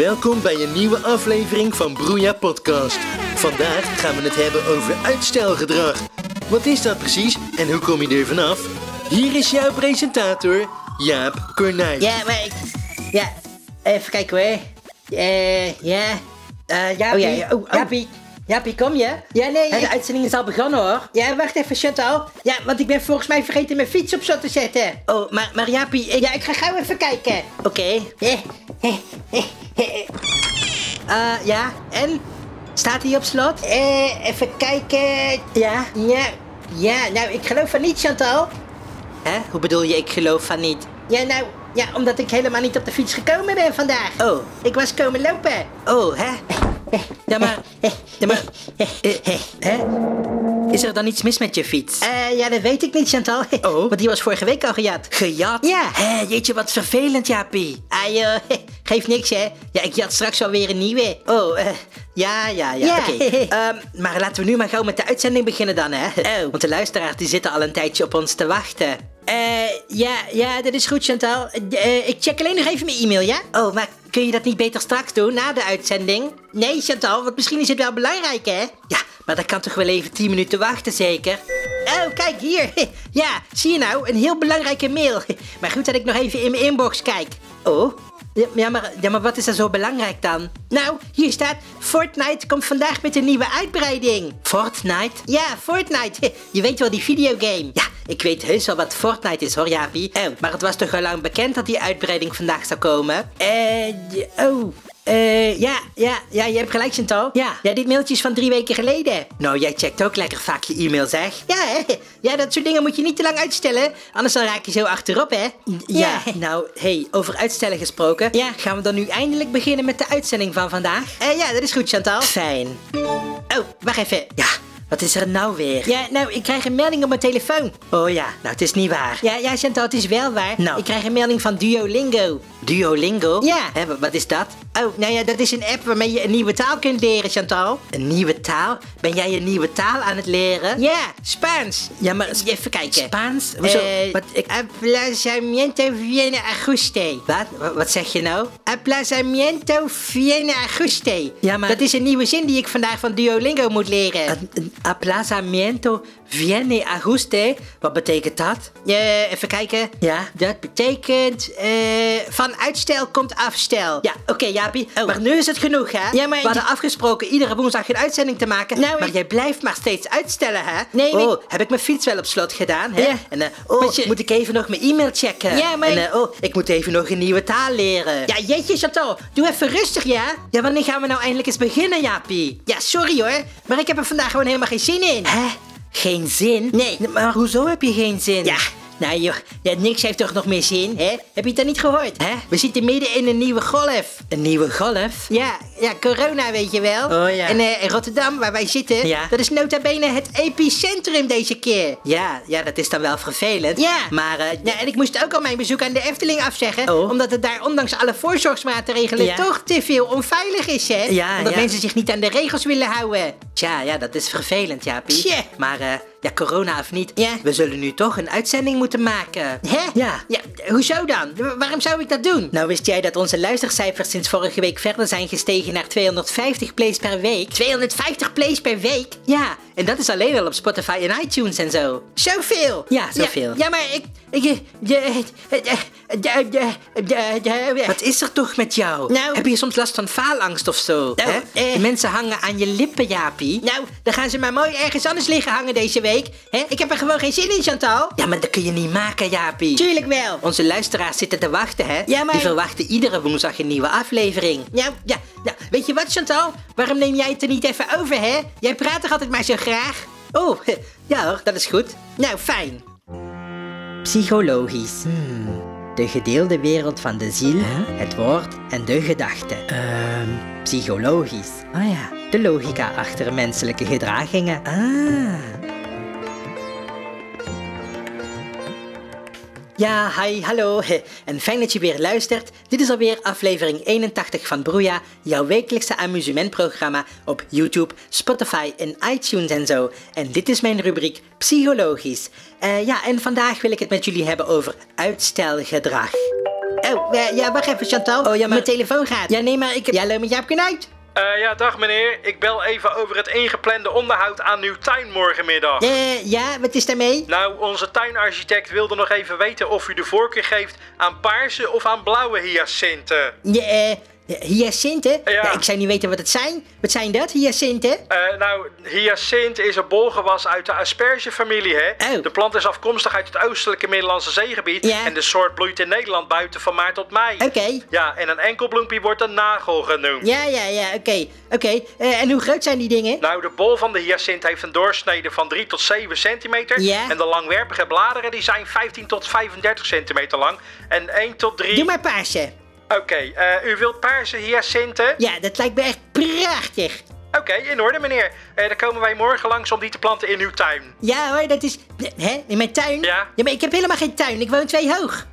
Welkom bij een nieuwe aflevering van Broeia Podcast. Vandaag gaan we het hebben over uitstelgedrag. Wat is dat precies en hoe kom je er vanaf? Hier is jouw presentator, Jaap Cornuit. Ja, maar ik... Ja, even kijken hoor. Eh, ja. Eh, Jaapie. Oh ja, ja, oh, oh. Jaapie. Jaapie, kom je? Ja, nee, ik- De uitzending is al begonnen hoor. Ja, wacht even, Chantal. Ja, want ik ben volgens mij vergeten mijn fiets op slot te zetten. Oh, maar, maar Jaapie, ik... Ja, ik ga gauw even kijken. Oké. Eh, eh, eh, eh, Eh, ja, en? Staat hij op slot? eh, even kijken. Ja. Ja, ja, nou, ik geloof van niet, Chantal. Hè? Hoe bedoel je, ik geloof van niet? Ja, nou, ja, omdat ik helemaal niet op de fiets gekomen ben vandaag. Oh. Ik was komen lopen. Oh, hè? Ja, maar... Ja, maar... eh, hè? Is er dan iets mis met je fiets? Eh, ja, dat weet ik niet, Chantal. Oh. Want die was vorige week al gejat. Gejat? Ja. Hé, jeetje, wat vervelend, Jaapie. Joh, geeft niks, hè. Ja, ik jat straks alweer een nieuwe. Oh, eh, ja, ja, ja, Ja. oké. Ehm, maar laten we nu maar gauw met de uitzending beginnen dan, hè? Oh. Want de luisteraars die zitten al een tijdje op ons te wachten. Eh, ja, ja, dat is goed, Chantal. Eh, ik check alleen nog even mijn e-mail, ja? Oh, maar kun je dat niet beter straks doen, na de uitzending? Nee, Chantal, want misschien is het wel belangrijk, hè? Ja, maar dat kan toch wel even 10 minuten wachten, zeker? Oh, kijk hier. Ja, zie je nou? Een heel belangrijke mail. Maar goed dat ik nog even in mijn inbox kijk. Oh? Ja, maar, ja, maar wat is er zo belangrijk dan? Nou, hier staat... Fortnite komt vandaag met een nieuwe uitbreiding. Fortnite? Ja, Fortnite. Je weet wel, die videogame. Ja, ik weet heus wel wat Fortnite is hoor, Jaapie. Oh. Maar het was toch al lang bekend dat die uitbreiding vandaag zou komen? Eh, oh... Eh, ja, ja, ja, je hebt gelijk, Chantal. Ja. Ja, dit mailtje is van drie weken geleden. Nou, jij checkt ook lekker vaak je e-mail, zeg. Ja, hè? Ja, dat soort dingen moet je niet te lang uitstellen. Anders dan raak je zo achterop, hè? Ja, nou, hey, over uitstellen gesproken. Ja. Gaan we dan nu eindelijk beginnen met de uitzending van vandaag? Eh, ja, dat is goed, Chantal. Fijn. Oh, wacht even. Ja, wat is er nou weer? Ja, nou, ik krijg een melding op mijn telefoon. Oh ja, nou, het is niet waar. Ja, ja, Chantal, het is wel waar. Nou. Ik krijg een melding van Duolingo. Duolingo? Ja. Hè, wat is dat? Oh, nou ja, dat is een app waarmee je een nieuwe taal kunt leren, Chantal. Een nieuwe taal? Ben jij een nieuwe taal aan het leren? Ja, Spaans. Ja, maar... Even kijken. Spaans? Hoezo? Eh, wat, ik... Aplazamiento viene ajuste. Wat? Wa- Wat zeg je nou? Aplazamiento viene ajuste. Ja, maar- Dat is een nieuwe zin die ik vandaag van Duolingo moet leren. Een aplazamiento viene ajuste? Wat betekent dat? Eh, even kijken. Ja? Dat betekent eh, van uitstel komt afstel. Ja, oké, Jaapie. Oh. Maar nu is het genoeg, hè? Ja, maar- We hadden afgesproken iedere woensdag een uitzending te maken. Nou, maar ik- jij blijft maar steeds uitstellen, hè? Nee, Oh, heb ik mijn fiets wel op slot gedaan, hè? Ja. En, eh, oh, je- moet ik even nog mijn e-mail checken? Ja, maar- En, eh, oh, ik moet even nog een nieuwe taal leren. Ja, jeetje Chantal, doe even rustig, ja? Ja, wanneer gaan we nou eindelijk eens beginnen, Jaapie? Ja, sorry hoor, maar ik heb er vandaag gewoon helemaal geen zin in. Hè? Geen zin? Nee. Maar hoezo heb je geen zin? Ja, nou joh, ja, niks heeft toch nog meer zin, hè? Heb je het dan niet gehoord? Hè? We zitten midden in een nieuwe golf. Een nieuwe golf? Ja, ja, corona weet je wel. Oh, ja. En eh, Rotterdam, waar wij zitten, Ja. dat is nota bene het epicentrum deze keer. Ja, ja, dat is dan wel vervelend. Ja. Maar, eh, Ja, en ik moest ook al mijn bezoek aan de Efteling afzeggen. Oh. Omdat het daar ondanks alle voorzorgsmaatregelen Ja. toch te veel onveilig is, hè? Ja, omdat ja. mensen zich niet aan de regels willen houden. Tja, ja, dat is vervelend, Jaapie. Tja. Maar, eh, ja, corona of niet, Ja. we zullen nu toch een uitzending moeten maken. Hè? Ja. ja. Hoezo dan? Wa- Waarom zou ik dat doen? Nou, wist jij dat onze luistercijfers sinds vorige week verder zijn gestegen naar 250 plays per week? 250 plays per week? Ja, en dat is alleen al op Spotify en iTunes en zo. Zoveel? Ja, zoveel. Ja, ja maar ik... ik de, de, de, de- Wat is er toch met jou? Nou- Heb je soms last van faalangst of zo? Nou, hè? eh. Mensen hangen aan je lippen, Jaapie. Nou, dan gaan ze maar mooi ergens anders liggen hangen deze week. Hè? Ik heb er gewoon geen zin in, Chantal. Ja, maar dat kun je niet maken, Jaapie. Tuurlijk wel. Onze luisteraars zitten te wachten, hè? Ja, maar- Die verwachten iedere woensdag een nieuwe aflevering. Nou, ja, nou, weet je wat, Chantal? Waarom neem jij het er niet even over, hè? Jij praat toch altijd maar zo graag? Oh, ja hoor, dat is goed. Nou, fijn. Psychologisch. Hmm. De gedeelde wereld van de ziel, het woord en de gedachte. Ehm, Psychologisch. ah ja. De logica achter menselijke gedragingen. Ah. Ja, hi, hallo. En fijn dat je weer luistert. Dit is alweer aflevering 81 van Broeia, jouw wekelijkse amusementprogramma op YouTube, Spotify en iTunes en zo. En dit is mijn rubriek Psychologisch. Eh, ja, en vandaag wil ik het met jullie hebben over uitstelgedrag. Oh, eh, ja, wacht even Chantal. Oh, ja, maar- Mijn telefoon gaat. Ja, nee, maar ik heb... Ja, hallo met Jaap Knuit. Eh, ja, dag meneer. Ik bel even over het ingeplande onderhoud aan uw tuin morgenmiddag. Eh, ja, wat is daarmee? Nou, onze tuinarchitect wilde nog even weten of u de voorkeur geeft aan paarse of aan blauwe hyacinten. Ja, eh, hyacinten? Ja. ik zou niet weten wat het zijn. Wat zijn dat, hyacinten? Eh, nou, hyacint is een bolgewas uit de aspergefamilie, hè? Oh. De plant is afkomstig uit het oostelijke Middellandse zeegebied. Ja. En de soort bloeit in Nederland buiten van maart tot mei. Oké. Ja, en een enkel bloempje wordt een nagel genoemd. Ja, ja, ja, oké. Oké, eh, en hoe groot zijn die dingen? Nou, de bol van de hyacint heeft een doorsnede van 3 tot 7 centimeter. Ja. En de langwerpige bladeren die zijn 15 tot 35 centimeter lang. En 1 tot 3... Doe maar paarse. Oké, eh, u wilt paarse hyacinten? Ja, dat lijkt me echt prachtig. Oké, in orde meneer. Eh, dan komen wij morgen langs om die te planten in uw tuin. Ja hoor, dat is... Hè, in mijn tuin? Ja. Ja, maar ik heb helemaal geen tuin. Ik woon twee hoog.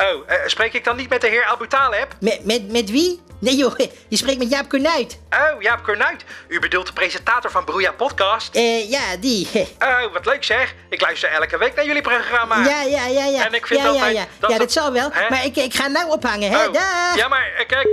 Oh, eh, spreek ik dan niet met de heer Abutaleb? Met, met, met wie? Nee joh, je spreekt met Jaap Kornuit. Oh, Jaap Kornuit. U bedoelt de presentator van Broeia Podcast? Eh, ja, die. Oh, wat leuk zeg. Ik luister elke week naar jullie programma. Ja, ja, ja, ja. En ik vind ja, ja, altijd ja. dat ja, dat zal wel. Hè? Maar ik, ik ga nou ophangen, hè? Oh, Dag! Ja, maar eh, kijk...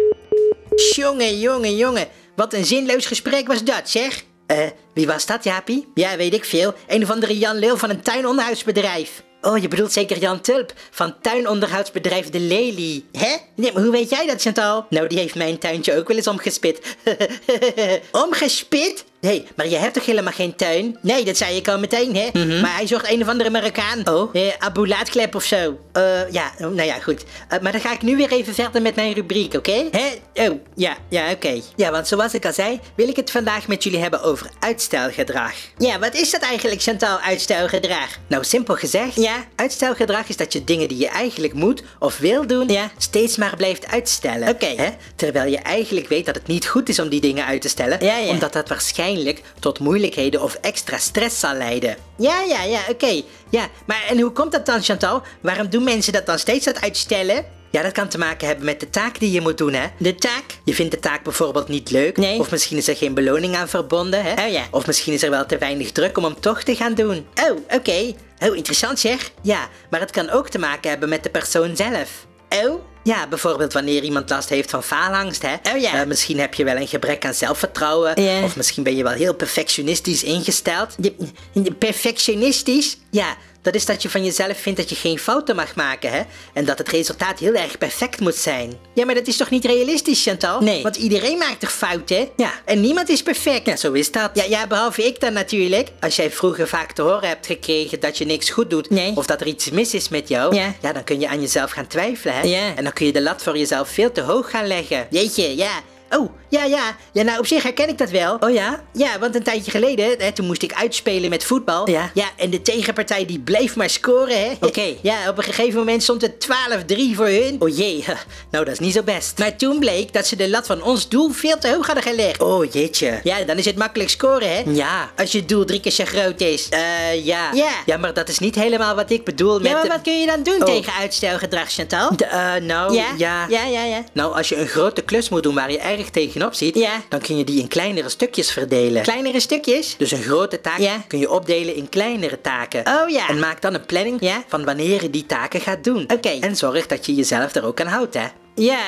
Jongen, jongen, jongen. Wat een zinloos gesprek was dat, zeg. Eh, wie was dat, Jaapie? Ja, weet ik veel. Een of andere Jan Leeuw van een tuinonderhoudsbedrijf. Oh, je bedoelt zeker Jan Tulp van tuinonderhoudsbedrijf De Lelie. Hè? Nee, maar hoe weet jij dat, Chantal? Nou, die heeft mijn tuintje ook wel eens omgespit. omgespit? Hé, hey, maar je hebt toch helemaal geen tuin? Nee, dat zei ik al meteen, hè? Maar hij zocht een of andere Marokkaan. Oh? Eh, Abu Laatklep of zo. Eh, ja, oh, nou ja, goed. Eh, maar dan ga ik nu weer even verder met mijn rubriek, oké? Hè? Oh, ja, ja, oké. Ja, want zoals ik al zei, wil ik het vandaag met jullie hebben over uitstelgedrag. Ja, wat is dat eigenlijk, Chantal, uitstelgedrag? Nou, simpel gezegd, ja, uitstelgedrag is dat je dingen die je eigenlijk moet of wil doen, ja, steeds maar blijft uitstellen. Oké. Hè? Terwijl je eigenlijk weet dat het niet goed is om die dingen uit te stellen, Ja, ja. omdat dat waarschijnlijk tot moeilijkheden of extra stress zal leiden. Ja, ja, ja, oké. Ja, maar en hoe komt dat dan, Chantal? Waarom doen mensen dat dan steeds dat uitstellen? Ja, dat kan te maken hebben met de taak die je moet doen, hè? De taak? Je vindt de taak bijvoorbeeld niet leuk. Nee. Of misschien is er geen beloning aan verbonden, hè? Oh ja. Of misschien is er wel te weinig druk om hem toch te gaan doen. Oh, oké. Oh, interessant zeg. Ja, maar het kan ook te maken hebben met de persoon zelf. Oh? Ja, bijvoorbeeld wanneer iemand last heeft van faalangst, hè? Oh ja. Eh, misschien heb je wel een gebrek aan zelfvertrouwen. Ja. Of misschien ben je wel heel perfectionistisch ingesteld. Je- perfectionistisch? Ja, dat is dat je van jezelf vindt dat je geen fouten mag maken, hè? En dat het resultaat heel erg perfect moet zijn. Ja, maar dat is toch niet realistisch, Chantal? Nee. Want iedereen maakt toch fouten? Ja. En niemand is perfect. Ja, zo is dat. Ja, ja, behalve ik dan natuurlijk. Als jij vroeger vaak te horen hebt gekregen dat je niks goed doet... Nee. of dat er iets mis is met jou... Ja. dan kun je aan jezelf gaan twijfelen, hè? Ja. En dan kun je de lat voor jezelf veel te hoog gaan leggen. Jeetje, ja. Oh, ja, ja. Ja, nou, op zich herken ik dat wel. Oh ja? Ja, want een tijdje geleden, hè, toen moest ik uitspelen met voetbal. Ja. Ja, en de tegenpartij die bleef maar scoren, hè. Oké. Ja, op een gegeven moment stond het 12-3 voor hun. Oh jee, nou dat is niet zo best. Maar toen bleek dat ze de lat van ons doel veel te hoog hadden gelegd. Oh jeetje. Ja, dan is het makkelijk scoren, hè? Ja. Als je doel drie keer zo groot is. Eh, ja. Ja. Ja, maar dat is niet helemaal wat ik bedoel met... Ja, maar de- wat kun je dan doen Oh. tegen uitstelgedrag, Chantal? Eh, nou, ja? ja. Ja, ja, ja. Nou, als je een grote klus moet doen waar je erg tegenop ziet, Ja. dan kun je die in kleinere stukjes verdelen. Kleinere stukjes? Dus een grote taak Ja. kun je opdelen in kleinere taken. Oh ja. En maak dan een planning Ja. van wanneer je die taken gaat doen. Oké. En zorg dat je jezelf er ook aan houdt, hè. Ja,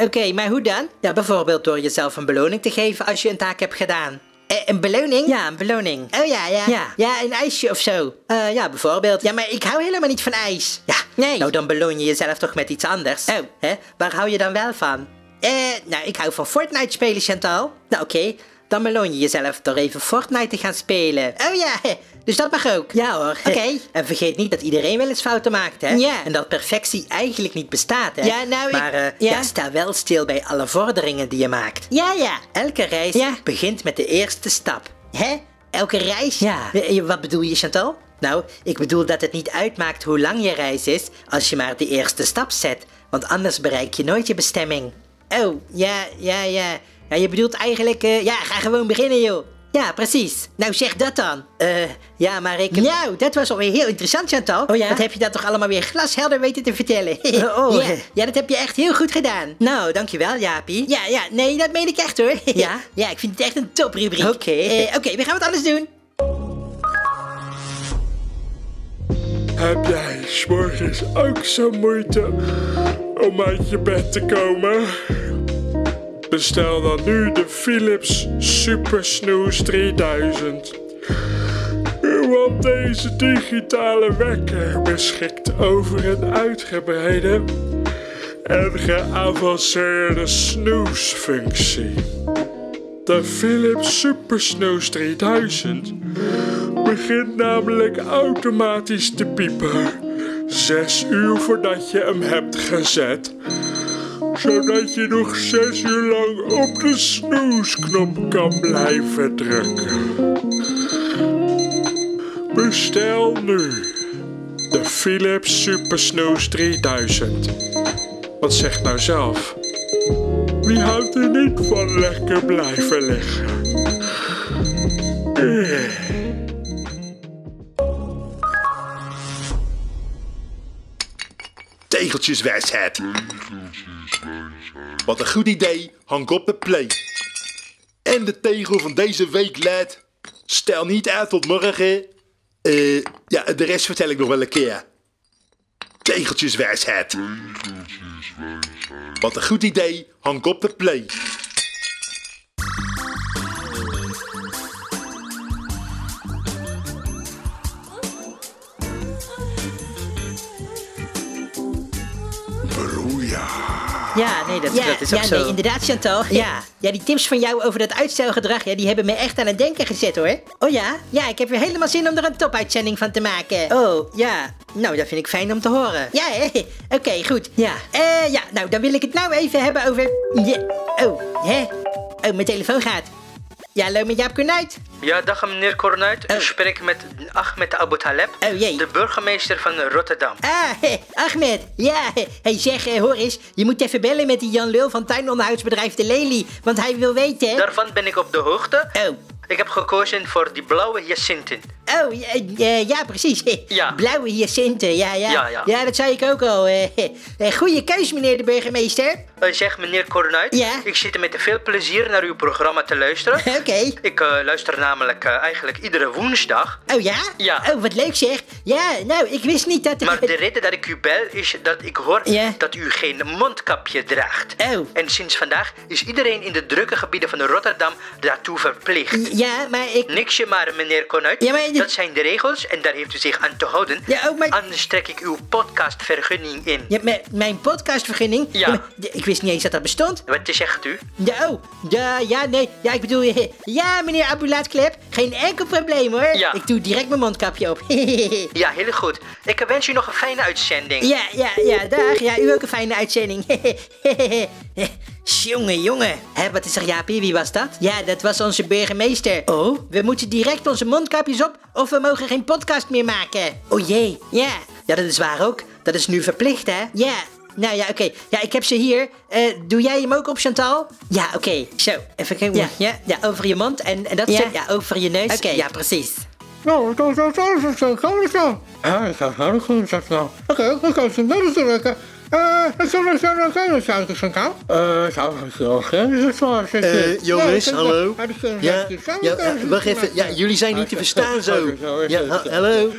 oké, maar hoe dan? Ja, bijvoorbeeld door jezelf een beloning te geven als je een taak hebt gedaan. Eh, een beloning? Ja, een beloning. Oh ja, ja. Ja. Ja, een ijsje of zo. Eh, ja, bijvoorbeeld. Ja, maar ik hou helemaal niet van ijs. Ja, Nee. Nou, dan beloon je jezelf toch met iets anders. Oh. Hè? Waar hou je dan wel van? Eh, nou, ik hou van Fortnite spelen, Chantal. Nou, oké. Dan beloon je jezelf door even Fortnite te gaan spelen. Oh ja, dus dat mag ook. Ja hoor. Oké. En vergeet niet dat iedereen wel eens fouten maakt, hè? Ja. En dat perfectie eigenlijk niet bestaat, hè? Ja, nou, ik- Maar eh, ja. ja, sta wel stil bij alle vorderingen die je maakt. Ja, ja. Elke reis Ja. begint met de eerste stap. Hè? Elke reis? Ja. Eh, eh, Wat bedoel je, Chantal? Nou, ik bedoel dat het niet uitmaakt hoe lang je reis is als je maar de eerste stap zet. Want anders bereik je nooit je bestemming. Oh, ja, ja, ja. Ja, je bedoelt eigenlijk, eh, ja, ga gewoon beginnen, joh. Ja, precies. Nou, zeg dat dan. Eh, ja, maar ik... Nou, dat was alweer heel interessant, Chantal. Oh ja? Wat heb je dat toch allemaal weer glashelder weten te vertellen? oh. ja, ja, dat heb je echt heel goed gedaan. Nou, dankjewel, Jaapie. Ja, ja, nee, dat meen ik echt hoor. Ja? ja, ik vind het echt een toprubriek. Oké. Eh, Oké, we gaan wat anders doen. Heb jij s'morgens ook zo moeite om uit je bed te komen? Bestel dan nu de Philips Super Snooze 3000. Want deze digitale wekker beschikt over een uitgebreide en geavanceerde snoesfunctie. De Philips Super Snooze 3000 begint namelijk automatisch te piepen. Zes uur voordat je hem hebt gezet. Zodat je nog zes uur lang op de snoesknop kan blijven drukken. Bestel nu de Philips Super Snooze 3000. Wat zegt nou zelf? Wie houdt er niet van lekker blijven liggen? Tegeltjeswijsheid. Wat een goed idee, hang op de play. En de tegel van deze week luidt... Stel niet uit tot morgen. Eh, ja, de rest vertel ik nog wel een keer. Tegeltjeswijsheid. Wat een goed idee, hang op de play. Ja, nee, dat, Ja, dat is ook ja zo. nee, inderdaad, Chantal. Ja. ja, die tips van jou over dat uitstelgedrag, ja, die hebben me echt aan het denken gezet, hoor. Oh ja? Ja, ik heb weer helemaal zin om er een topuitzending van te maken. Oh, ja. Nou, dat vind ik fijn om te horen. Ja, hè? Oké, goed. Ja. Eh, ja, nou, dan wil ik het nou even hebben over... Ja. Oh, hè? Oh, mijn telefoon gaat. Ja, hallo met Jaap Kornuit. Ja, dag meneer Cornuit. U spreekt met Ahmed Abu Taleb, Oh, jee. de burgemeester van Rotterdam. Ah, Ahmed. Ja, hé. hey, zeg, eh, hoor eens. Je moet even bellen met die Jan Lul van tuinonderhoudsbedrijf De Lely. Want hij wil weten... Daarvan ben ik op de hoogte. Oh. Ik heb gekozen voor die blauwe hyacinten. Oh, ja, eh, ja, precies. Ja. Blauwe hyacinten, ja, ja. Ja, ja. Ja, dat zei ik ook al. eh. Eh, Goeie keus, meneer de burgemeester. Uh, zeg meneer Cornuit, Ja? ik zit met veel plezier naar uw programma te luisteren. Oké. ik luister namelijk eigenlijk iedere woensdag. Oh ja? Ja. Oh, wat leuk zeg. Ja, nou, ik wist niet dat... Maar de reden dat ik u bel is dat ik hoor Ja. dat u geen mondkapje draagt. Oh. En sinds vandaag is iedereen in de drukke gebieden van Rotterdam daartoe verplicht. Ja, maar ik... Niksje maar, meneer Cornuit. Ja, maar- Dat zijn de regels en daar heeft u zich aan te houden. Ja, ook maar- Anders trek ik uw podcastvergunning in. Ja, mijn- mijn podcastvergunning? Ja. d- ik wist niet eens dat dat bestond. Wat zegt u? Ja, oh. Ja, ja, nee. Ja, ik bedoel... Ja, meneer Abulaatklep. Geen enkel probleem, hoor. Ja. Ik doe direct mijn mondkapje op. Ja, heel goed. Ik wens u nog een fijne uitzending. Ja, ja, ja, dag. Ja, u ook een fijne uitzending. jongen, jongen. Hé, wat is er, Jaapie? Wie was dat? Ja, dat was onze burgemeester. Oh? We moeten direct onze mondkapjes op of we mogen geen podcast meer maken. Oh jee. Ja. Ja, dat is waar ook. Dat is nu verplicht, hè? Ja. Nou ja, oké. Ja, ik heb ze hier. Eh, doe jij hem ook op, Chantal? Ja, oké. Zo, even kijken. Ja, ja, ja, over je mond en, en dat Ja. stuk, ja, over je neus. Oké. Ja, precies. Nou, zo, zo, zo, zo, zo, zo, zo. Ja, ik ga gaan, goed, zo, zo. Oké, dan kan ze dat natuurlijk. Eh, dan zullen we zo nog een zoutje gaan gaan. Eh, zou ik zo, hè? Zo, zo, Eh, jongens, hallo. Ja, Ja, eh, wacht even. Ja, jullie zijn niet te verstaan zo. Ja, ha- hallo.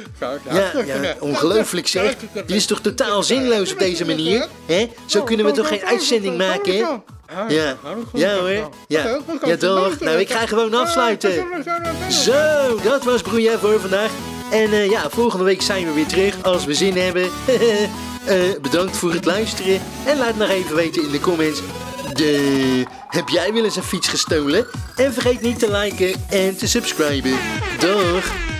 Ja, ja, ongelooflijk zeg. Dit is toch totaal zinloos op deze manier? Hè? Zo kunnen we toch geen uitzending maken? Ja, ja hoor. Ja, ja toch. Nou, ik ga gewoon afsluiten. Zo, dat was Broeia voor vandaag. En eh, ja, volgende week zijn we weer terug als we zin hebben. Eh, bedankt voor het luisteren. En laat nog even weten in de comments. Heb jij wel eens een fiets gestolen? En vergeet niet te liken en te subscriben. Doeg!